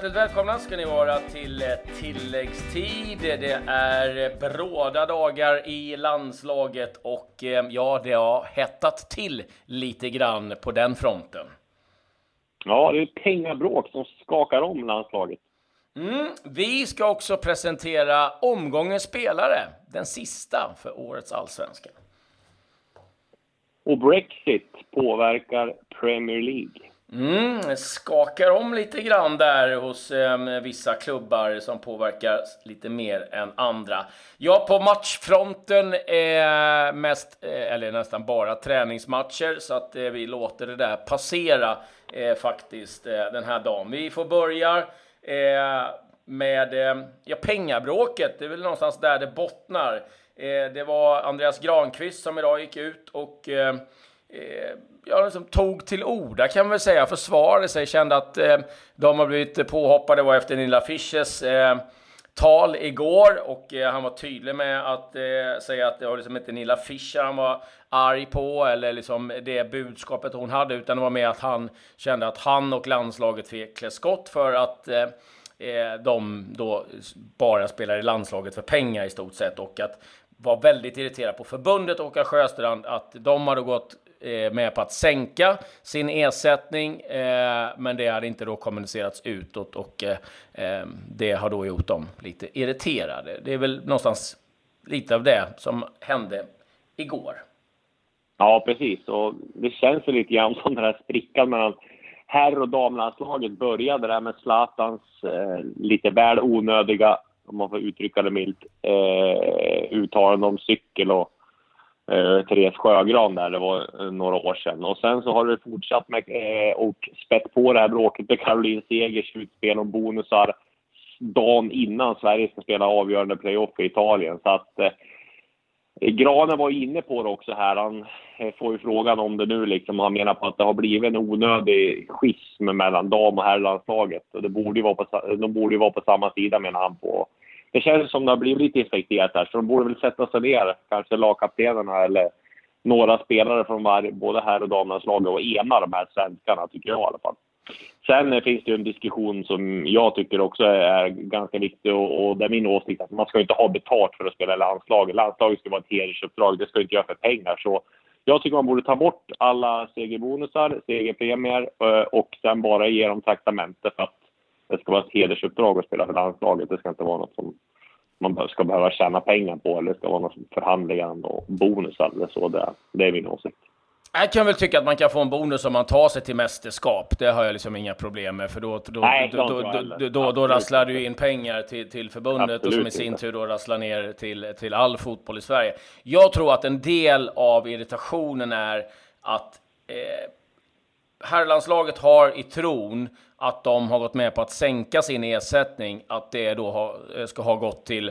Hjärtligt välkomna ska ni vara till tilläggstid. Det är bråda dagar i landslaget och eh, ja, det har hettat till lite grann på den fronten. Ja, det är pengabråk som skakar om landslaget. Mm, vi ska också presentera omgångens spelare, den sista för årets allsvenska. Och Brexit påverkar Premier League. Mm, skakar om lite grann där hos eh, vissa klubbar som påverkar lite mer än andra. Ja, på matchfronten är mest, eh, eller nästan bara träningsmatcher, så att eh, vi låter det där passera eh, faktiskt eh, den här dagen. Vi får börja eh, med eh, ja, pengabråket. Det är väl någonstans där det bottnar. Eh, det var Andreas Granqvist som idag gick ut och eh, ja, liksom tog till orda kan man väl säga, försvarade sig, kände att eh, de har blivit påhoppade, var efter Nilla Fischers eh, tal igår. Och eh, han var tydlig med att eh, säga att det var liksom inte Nilla Fischer han var arg på eller liksom det budskapet hon hade utan det var mer att han kände att han och landslaget fick klä skott för att eh, eh de då bara spelar i landslaget för pengar i stort sett. Och att var väldigt irriterad på förbundet och Sjöstrand att de hade gått Eh, med på att sänka sin ersättning, eh, men det hade inte då kommunicerats utåt och eh, eh, det har då gjort dem lite irriterade. Det är väl någonstans lite av det som hände igår. Ja, precis. Och det känns ju lite grann som den här sprickan mellan herr och damlandslaget började där med Zlatans eh, lite väl onödiga, om man får uttrycka det milt, eh, uttalande om cykel och eh, Therese Sjögran där, det var eh, några år sedan. Och sen så har det fortsatt med eh, och spett på det här bråket med Caroline Segers utspel om bonusar dagen innan Sverige ska spela avgörande playoff i Italien. Så att eh, Granen var inne på det också här. Han eh, får ju frågan om det nu liksom. Han menar på att det har blivit en onödig schism mellan dam och herrlandslaget. Och borde ju vara på, de borde ju vara på samma sida menar han på det känns som det har blivit lite infekterat här, så de borde väl sätta sig ner, kanske lagkaptenerna eller några spelare från var, både här och damlandslaget och ena de här svenskarna, tycker jag i alla fall. Sen finns det ju en diskussion som jag tycker också är ganska viktig och, och det är min åsikt att man ska inte ha betalt för att spela i landslaget. Landslaget ska vara ett hedersuppdrag, det ska inte göra för pengar. Så jag tycker man borde ta bort alla segerbonusar, segerpremier eh, och sen bara ge dem traktamente för att det ska vara ett hedersuppdrag att spela för landslaget. Det ska inte vara något som man ska behöva tjäna pengar på eller det ska vara något som förhandlingar och bonusar eller så. Det, det är min åsikt. Jag kan väl tycka att man kan få en bonus om man tar sig till mästerskap. Det har jag liksom inga problem med, för då, då, Nej, då, då, då, då, då rasslar du in pengar till, till förbundet Absolut och som i sin tur då rasslar ner till, till all fotboll i Sverige. Jag tror att en del av irritationen är att eh, herrlandslaget har i tron att de har gått med på att sänka sin ersättning, att det då har, eh, ska ha gått till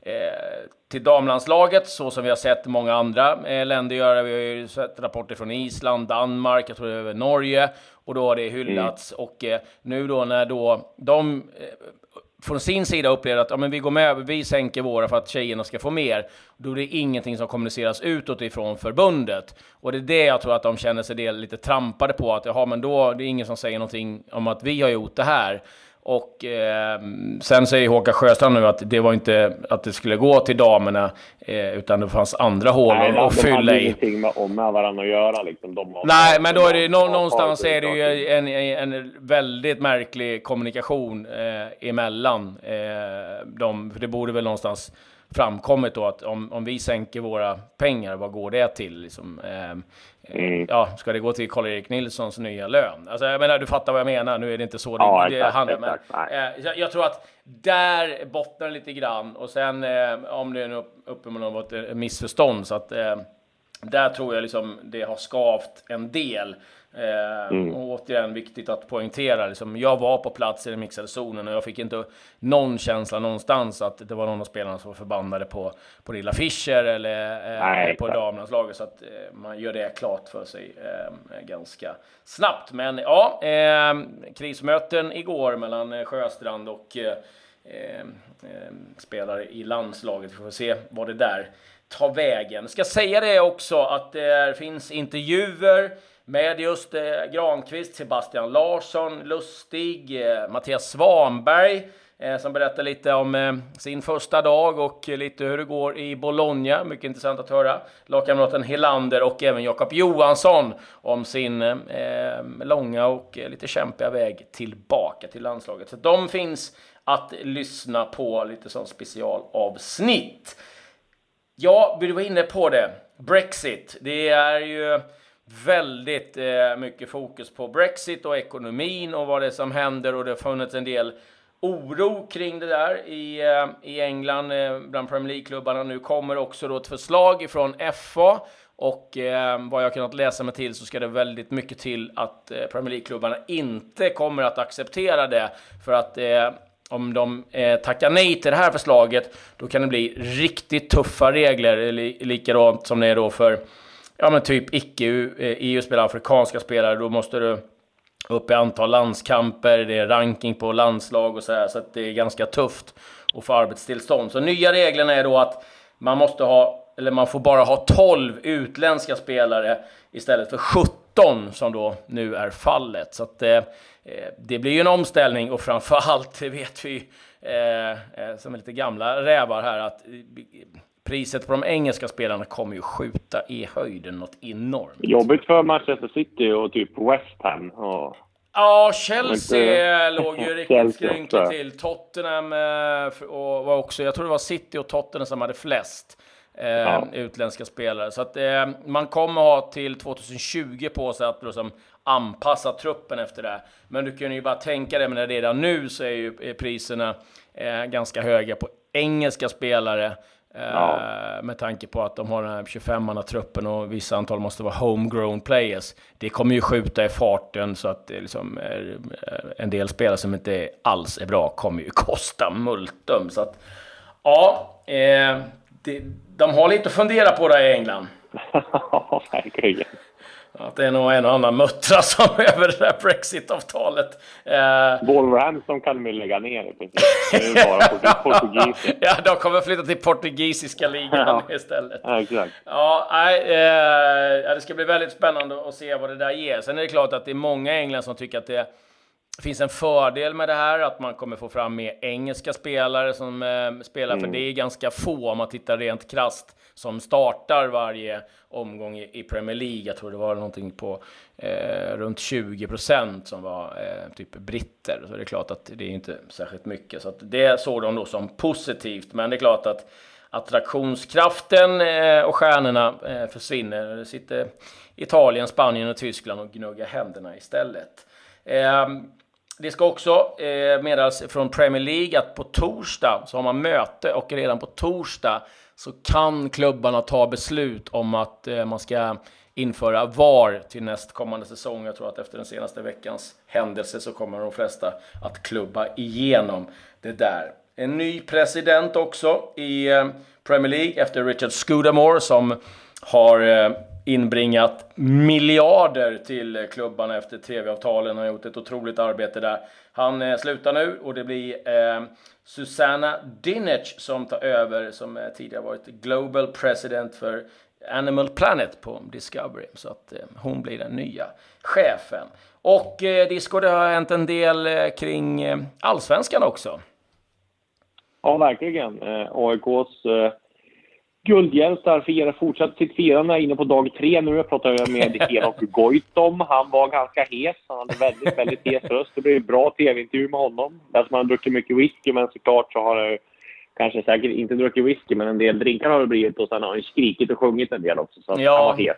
eh, till damlandslaget, så som vi har sett många andra eh, länder göra. Vi har ju sett rapporter från Island, Danmark, jag tror det var Norge, och då har det hyllats. Mm. Och eh, nu då när då de eh, från sin sida upplever att ja, men vi går med, vi sänker våra för att tjejerna ska få mer, då är det ingenting som kommuniceras utåt ifrån förbundet. Och det är det jag tror att de känner sig del lite trampade på, att jaha, men då det är ingen som säger någonting om att vi har gjort det här. Och eh, sen säger Håkan Sjöstrand nu att det var inte att det skulle gå till damerna, eh, utan det fanns andra hål att fylla i. Nej, hade ingenting med, med varandra att göra. Liksom. De Nej, men då är det nå någonstans är det ju en, en väldigt märklig kommunikation eh, emellan eh, dem. För det borde väl någonstans framkommit då att om, om vi sänker våra pengar, vad går det till? Liksom, eh, mm. Ja, ska det gå till Karl-Erik Nilssons nya lön? Alltså, jag menar, du fattar vad jag menar. Nu är det inte så ja, det, exakt, handlar om. Eh, jag, jag, tror att där bottnar det lite grann och sen eh, om det är upp, uppe med något missförstånd så att eh, där tror jag liksom det har skavt en del. Eh, mm. Och återigen viktigt att poängtera, liksom, jag var på plats i den mixade zonen och jag fick inte någon känsla någonstans att det var någon av spelarna som var förbannade på, på Lilla Fischer eller eh, Nej, på damlandslaget. Så att eh, man gör det klart för sig eh, ganska snabbt. Men ja, eh, krismöten igår mellan eh, Sjöstrand och spelare i landslaget. Vi får se vad det där ta vägen. Ska säga det också att det finns intervjuer med just eh, Granqvist, Sebastian Larsson, Lustig, eh, Mattias Svanberg eh, som berättar lite om eh, sin första dag och lite hur det går i Bologna. Mycket intressant att höra. Lagkamraten Helander och även Jakob Johansson om sin eh, långa och eh, lite kämpiga väg tillbaka till landslaget. Så de finns att lyssna på lite som specialavsnitt. Ja, du var inne på det. Brexit. Det är ju väldigt eh, mycket fokus på Brexit och ekonomin och vad det är som händer och det har funnits en del oro kring det där i, eh, i England eh, bland Premier League-klubbarna. Nu kommer också då ett förslag ifrån FA och eh, vad jag kunnat läsa mig till så ska det väldigt mycket till att eh, Premier League-klubbarna inte kommer att acceptera det för att eh, om de eh, tackar nej till det här förslaget, då kan det bli riktigt tuffa regler, li likadant som det är då för ja, men typ icke-EU-spelare, eh, afrikanska spelare. Då måste du upp i antal landskamper, det är ranking på landslag och så här, så att det är ganska tufft att få arbetstillstånd. Så nya reglerna är då att man måste ha, eller man får bara ha 12 utländska spelare istället för 17 som då nu är fallet. Så att eh, det blir ju en omställning och framför allt, det vet vi eh, eh, som är lite gamla rävar här, att priset på de engelska spelarna kommer ju skjuta i höjden något enormt. Jobbigt för Manchester City och typ West Ham. Och... Ja, Chelsea inte... låg ju riktigt skrynkligt till. Tottenham eh, och var också, jag tror det var City och Tottenham som hade flest eh, ja. utländska spelare. Så att eh, man kommer ha till 2020 på sig att liksom anpassa truppen efter det. Men du kan ju bara tänka dig, men redan nu så är ju priserna eh, ganska höga på engelska spelare. Ja. Eh, med tanke på att de har den här 25-manna-truppen och vissa antal måste vara homegrown players. Det kommer ju skjuta i farten så att liksom är, en del spelare som inte alls är bra kommer ju kosta multum. Så att, ja, eh, det, de har lite att fundera på där i England. Ja, verkligen. Att det är nog en och annan muttra som över det där Brexit-avtalet. Eh... Wolverhampton kan vi lägga ner i princip. Det är bara portugisiska. ja, de kommer flytta till portugisiska ligan ja. istället. Ja, exakt. Ja, nej, eh, det ska bli väldigt spännande att se vad det där ger. Sen är det klart att det är många i England som tycker att det det finns en fördel med det här, att man kommer få fram mer engelska spelare som eh, spelar, mm. för det är ganska få om man tittar rent krast som startar varje omgång i, i Premier League. Jag tror det var någonting på eh, runt 20 procent som var eh, typ britter. Så det är klart att det är inte särskilt mycket. Så att det såg de då som positivt. Men det är klart att attraktionskraften eh, och stjärnorna eh, försvinner. Det sitter Italien, Spanien och Tyskland och gnuggar händerna istället. Ehm, det ska också eh, meddelas från Premier League att på torsdag så har man möte och redan på torsdag så kan klubbarna ta beslut om att eh, man ska införa VAR till nästkommande säsong. Jag tror att efter den senaste veckans händelse så kommer de flesta att klubba igenom det där. En ny president också i eh, Premier League efter Richard Scudamore som har eh, inbringat miljarder till klubbarna efter tv-avtalen. Han har gjort ett otroligt arbete där. Han eh, slutar nu och det blir eh, Susanna Dinich som tar över som eh, tidigare varit Global President för Animal Planet på Discovery. Så att eh, hon blir den nya chefen. Och eh, Disco, det har hänt en del eh, kring eh, allsvenskan också. Ja, verkligen. Eh, AIKs eh, guldhjältar firar fortsatt sitt firande inne på dag tre nu. Jag pratade med Henok Goitom. Han var ganska hes. Han hade väldigt, väldigt hes röst. Det blev en bra tv-intervju med honom. Det som han har druckit mycket whisky, men såklart så har det kanske säkert inte druckit whisky, men en del drinkar har det blivit. Och sen har han skrikit och sjungit en del också, så ja. han var hes.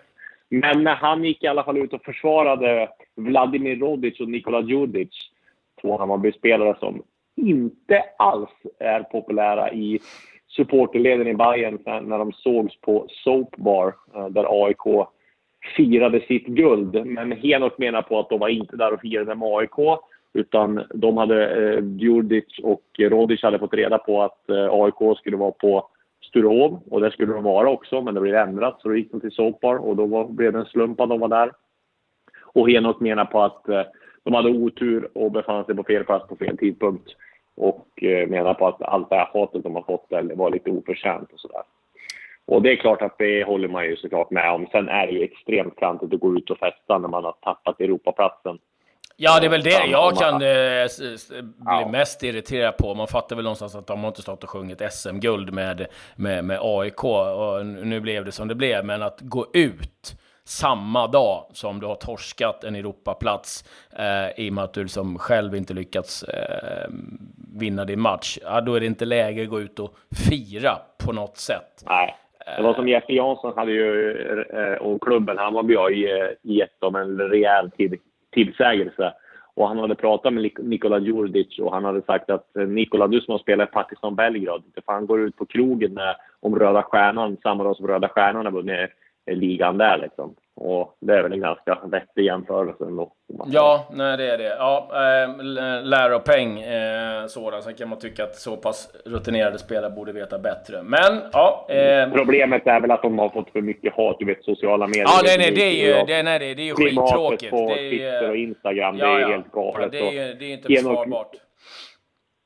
Men han gick i alla fall ut och försvarade Vladimir Rodic och Nikola Djurdjic. Två Hammarby-spelare som inte alls är populära i supporterleden i Bayern när de sågs på Soap Bar eh, där AIK firade sitt guld. Men Henok menar på att de var inte där och firade med AIK utan de hade, eh, Djurdjic och Rodic hade fått reda på att eh, AIK skulle vara på Sturehof och det skulle de vara också men det blev ändrat så då gick de till Soap Bar och då var, blev det en slump att de var där. Och Henok menar på att eh, de hade otur och befann sig på fel plats på fel tidpunkt och eh, menar på att allt det här hatet de har fått var lite oförtjänt och sådär. Och det är klart att det håller man ju såklart med om. Sen är det ju extremt klantigt att gå ut och festa när man har tappat Europaplatsen. Ja, det är väl det jag kan eh, bli mest irriterad på. Man fattar väl någonstans att de har inte stått och sjungit SM-guld med, med, med AIK. Och nu blev det som det blev. Men att gå ut samma dag som du har torskat en Europaplats eh, i och med att du liksom själv inte lyckats eh, vinna din match. Ja, då är det inte läge att gå ut och fira på något sätt. Nej. Det var som Jeppe Jansson hade ju, eh, och klubben Hammarby har gett dem en rejäl tid, tillsägelse. Och han hade pratat med Nikola Djurdjic och han hade sagt att eh, Nikola, du som har spelat i Partizan Belgrad, för han går ut på krogen med, om Röda Stjärnan samma dag som Röda Stjärnan har vunnit ligan där liksom. Och det är väl en ganska vettig jämförelse ändå. Ja, nej det är det. Ja, äh, läropeng äh, sådan. Sen kan man tycka att så pass rutinerade spelare borde veta bättre. Men ja. Äh, Problemet är väl att de har fått för mycket hat, du vet sociala medier. Ja, nej, nej, det är ju, det, nej, det, är ju skittråkigt. på det är, Twitter och Instagram, ja, det är ja, helt galet. Det är, det är inte försvarbart.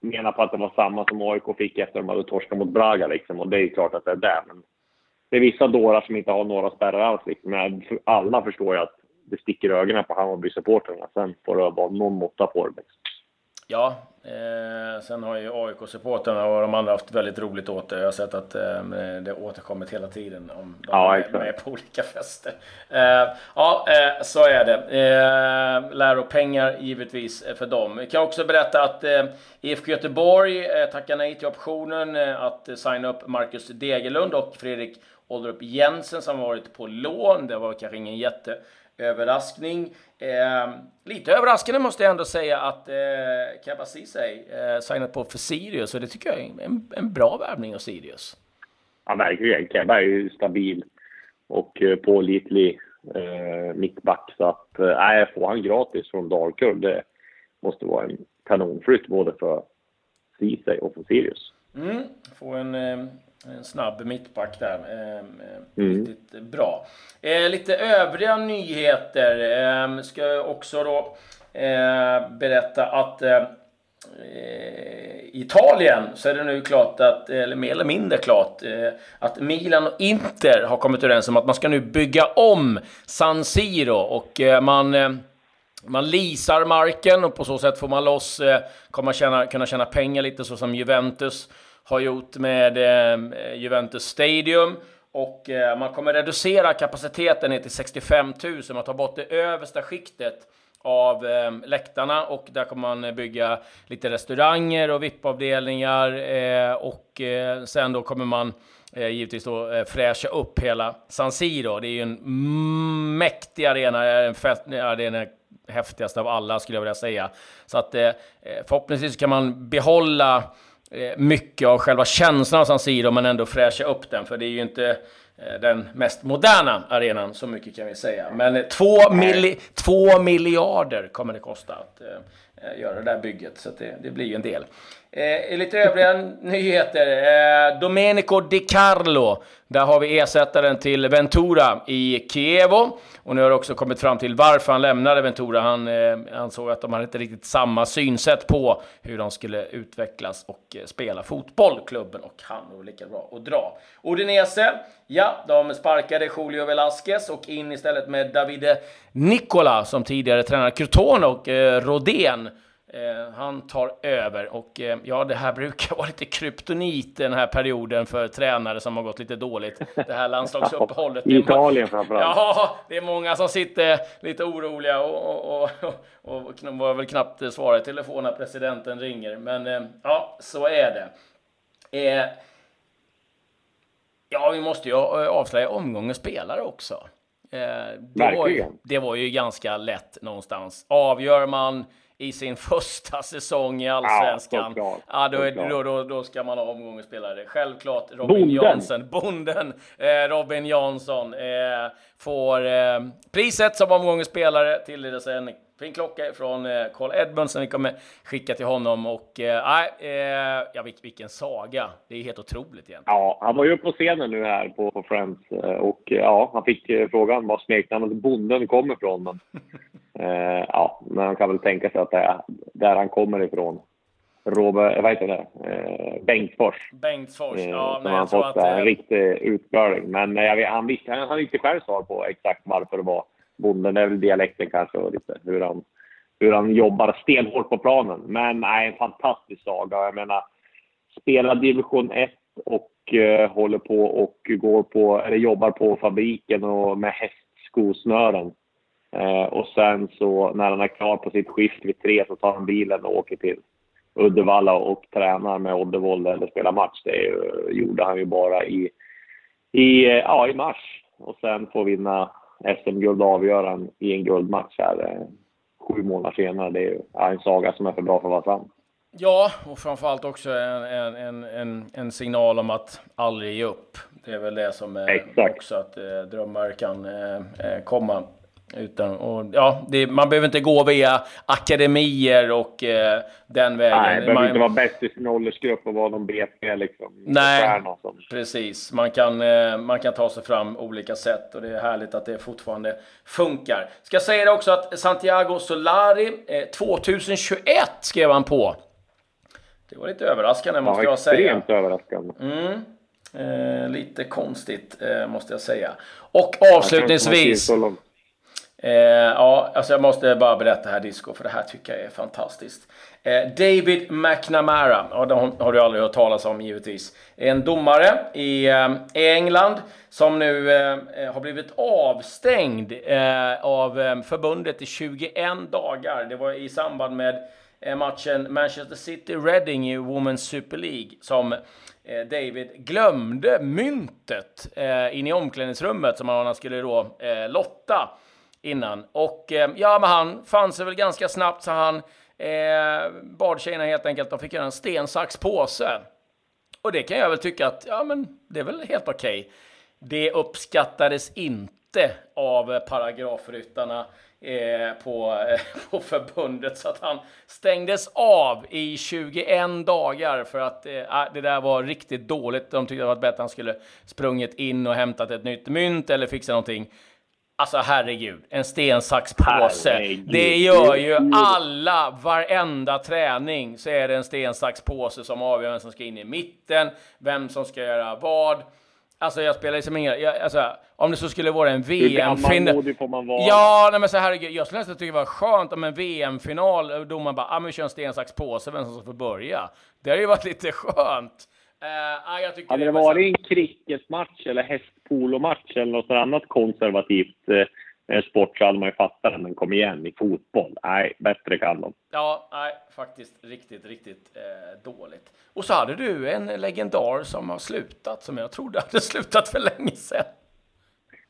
Menar på att det var samma som AIK fick efter att de hade torskat mot Braga liksom. Och det är ju klart att det är det. Men det är vissa dårar som inte har några spärrar alls. Liksom. Men alla förstår ju att det sticker ögonen på Hammarby-supportrarna. Sen får det vara någon måtta på det. Liksom. Ja, eh, sen har ju AIK-supportrarna och de andra haft väldigt roligt åt det. Jag har sett att eh, det återkommit hela tiden om de ja, är med, med på olika fester. Eh, ja, eh, så är det. Eh, läropengar givetvis för dem. Jag kan också berätta att eh, IFK Göteborg eh, tackar nej till optionen eh, att signa upp Marcus Degerlund och Fredrik Olderup Jensen som varit på lån. Det var kanske ingen jätteöverraskning. Eh, lite överraskande måste jag ändå säga att eh, Ceesay eh, signat på för Sirius och det tycker jag är en, en bra värvning av Sirius. Ja, verkligen. Kebba är ju stabil och eh, pålitlig eh, mittback så att eh, får han gratis från Dalkurd det måste vara en kanonflytt både för Ceesay och för Sirius. Mm, få en eh, en snabb mittback där. Eh, mm. Riktigt bra. Eh, lite övriga nyheter. Eh, ska jag också då berätta att Italien så är det nu klart att, eller mer eller mindre klart, att Milan och Inter har kommit överens om att man ska nu bygga om San Siro och man man leasar marken och på så sätt får man loss, kommer tjäna, kunna tjäna pengar lite så som Juventus har gjort med eh, Juventus Stadium. Och eh, man kommer reducera kapaciteten ner till 65 000. Man tar bort det översta skiktet av eh, läktarna och där kommer man bygga lite restauranger och VIP-avdelningar eh, och eh, sen då kommer man eh, givetvis då eh, fräscha upp hela San Siro. Det är ju en mäktig arena, eh, en ja, det är eh, den häftigaste av alla skulle jag vilja säga. Så att eh, eh förhoppningsvis kan man behålla mycket av själva känslan av San Siro, men ändå fräscha upp den. För det är ju inte eh, den mest moderna arenan, så mycket kan vi säga. Men två, milli, två miljarder kommer det kosta att eh, göra det där bygget, så det, det blir ju en del. Eh, lite övriga nyheter. Eh, Domenico Di Carlo. Där har vi ersättaren till Ventura i Kievo. Och nu har det också kommit fram till varför han lämnade Ventura. Han eh, ansåg att de hade inte riktigt samma synsätt på hur de skulle utvecklas och eh, spela fotboll, klubben och han. var lika bra att dra. Udinese, ja, de sparkade Julio Velasquez och in istället med Davide Nicola som tidigare tränade Crotone och eh, Rodén. Eh, han tar över och eh, ja, det här brukar vara lite kryptonit den här perioden för tränare som har gått lite dåligt. Det här landslagsuppehållet. I Italien framförallt. Ja, det är många som sitter lite oroliga och, och, och, och, var väl knappt svara i telefon när presidenten ringer. Men eh, ja, så är det. Ja, vi måste ju avslöja omgångens spelare också. Det, var ju, det var ju ganska lätt någonstans. Avgör man i sin första säsong i Allsvenskan. Ja, ja då, är, då, då, då, ska man ha omgångens spelare. Självklart Robin Bonden. Jansson, bonden eh, Robin Jansson, eh, får eh, priset som omgångens spelare. Tilldelas en fin klocka från eh, Carl Edmund som vi kommer skicka till honom. Och eh, eh, ja, vilken saga. Det är helt otroligt egentligen. Ja, han var ju på scenen nu här på, på Friends eh, och ja, han fick frågan var smeknamnet Bonden kommer ifrån. Men, eh, ja, men han kan väl tänka sig att det är där han kommer ifrån. Robert, vad heter det? Eh, Bengtsfors. Bengtsfors, eh, ja. Som har fått att, en riktig utbörling. Men jag vet, han, visste, han hade inte själv svar på exakt varför det var bonden. Det är väl dialekten kanske och lite hur han, hur han jobbar stenhårt på planen. Men nej, en fantastisk saga. Jag menar, spelar division 1 och eh, håller på och går på, eller jobbar på fabriken och med hästskosnören. Eh, och sen så när han är klar på sitt skift vid tre så tar han bilen och åker till Uddevalla och tränar med Oddevold eller spelar match. Det ju, gjorde han ju bara i, i, ja, i mars. Och sen får vinna SM-guld och avgöra i en guldmatch här eh, sju månader senare. Det är ju en saga som är för bra för att vara sann. Ja, och framförallt också en, en, en, en, signal om att aldrig ge upp. Det är väl det som är Exakt. också att eh, drömmar kan eh, eh komma. Utan, och, ja, det, man behöver inte gå via akademier och eh, den vägen. Nej, man behöver inte vara bäst i sin åldersgrupp och vara någon BP liksom. Nej, precis. Man kan, eh, man kan ta sig fram olika sätt och det är härligt att det fortfarande funkar. Ska säga det också att Santiago Solari, eh, 2021 skrev han på. Det var lite överraskande måste ja, jag säga. Extremt överraskande. Mm. Eh, lite konstigt eh, måste jag säga. Och avslutningsvis. Eh, ja, alltså jag måste bara berätta här Disco, för det här tycker jag är fantastiskt. Eh, David McNamara, och de har du aldrig hört talas om givetvis. En domare i eh, England som nu eh, eh, har blivit avstängd eh, av eh, förbundet i 21 dagar. Det var i samband med eh, matchen Manchester City-Reading i Women's Super League som eh, David glömde myntet in i omklädningsrummet som han skulle då lotta innan. Och eh, ja, men han fann sig väl ganska snabbt så han eh, bad tjejerna helt enkelt de fick göra en sten, sax, påse. Och det kan jag väl tycka att, ja men det är väl helt okej. Okay. Det uppskattades inte av paragrafryttarna eh, på, eh, på förbundet så att han stängdes av i 21 dagar för att eh, ah, det där var riktigt dåligt. De tyckte det var bättre att han skulle sprungit in och hämtat ett nytt mynt eller fixat någonting. Alltså herregud, en sten, sax, påse. Det gör ju alla, varenda träning så är det en sten, sax, påse som avgör vem som ska in i mitten, vem som ska göra vad. Alltså jag spelar liksom ingen... Jag, alltså, om det så skulle vara en VM-final... Ja, nej men så herregud, jag skulle nästan tycka det var skönt om en VM-final, domaren bara, ah, men vi kör en sten, sax, påse, vem som får börja. Det hade ju varit lite skönt. Uh, jag hade det, det varit en cricketmatch eller hästpolomatch eller något annat konservativt eh, sport så hade man ju fattat det. Men kom igen, i fotboll. Nej, bättre kan de. Ja, nej, faktiskt riktigt, riktigt eh, dåligt. Och så hade du en legendar som har slutat, som jag trodde hade slutat för länge sedan.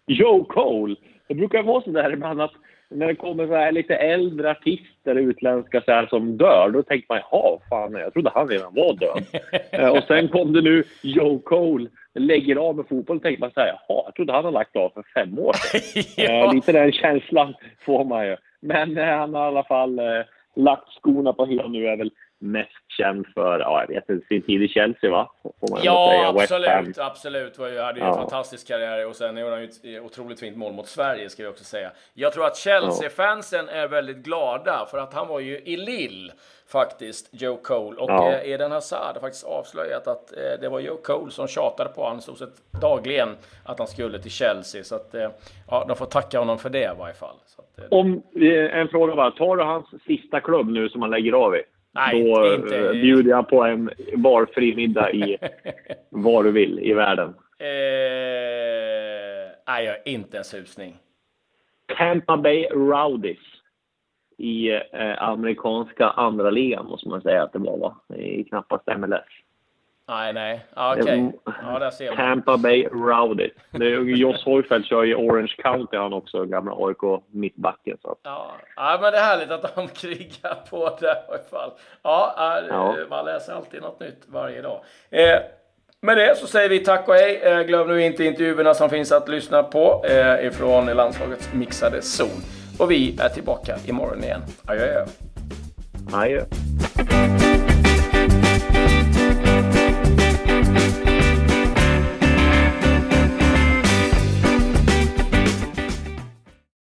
Joe Cole. Det brukar vara så där ibland att när det kommer så här lite äldre artister, utländska så här, som dör, då tänker man ja, fan, jag trodde han redan var död. Eh, och sen kom det nu Joe Cole, lägger av med fotboll, tänker man så här, jaha, jag trodde han hade lagt av för fem år sedan. ja. eh, lite den känslan får man ju. Men eh, han har i alla fall lagt skorna på hyllan nu, är väl mest känd för, ja, jag vet inte, sin tid i Chelsea va? ja, säga. absolut, absolut. Ju, hade ju ja. en fantastisk karriär och sen gjorde han ju ett otroligt fint mål mot Sverige, ska vi också säga. Jag tror att Chelsea-fansen är väldigt glada, för att han var ju i Lille faktiskt, Joe Cole. Och ja. eh, Eden Hazard har faktiskt avslöjat att eh, det var Joe Cole som tjatade på honom stort sett dagligen att han skulle till Chelsea. Så att, eh, ja, de får tacka honom för det i varje fall. Att, eh, Om, eh, en fråga bara, tar du hans sista klubb nu som han lägger av i? Nej, Då inte. Eh, bjuder jag på en valfri middag i var du vill i världen. Eh, nej, jag har inte en susning. Tampa Bay Rowdies i eh, amerikanska andra ligan måste man säga att det var, va? I knappast MLS. Nej, nej. Okej. Okay. Ja, där ser man. Tampa Bay Rowdy. Joss Hoyfeldt kör i Orange County han också, gamla AIK mittbacken. Så. Ja. ja, men det är härligt att de krigar på det i alla fall. Ja, ja. man läser alltid något nytt varje dag. Eh, med det så säger vi tack och hej. Eh, glöm nu inte intervjuerna som finns att lyssna på eh, ifrån landslagets mixade zon. Och vi är tillbaka imorgon igen. Adjö. Adjö.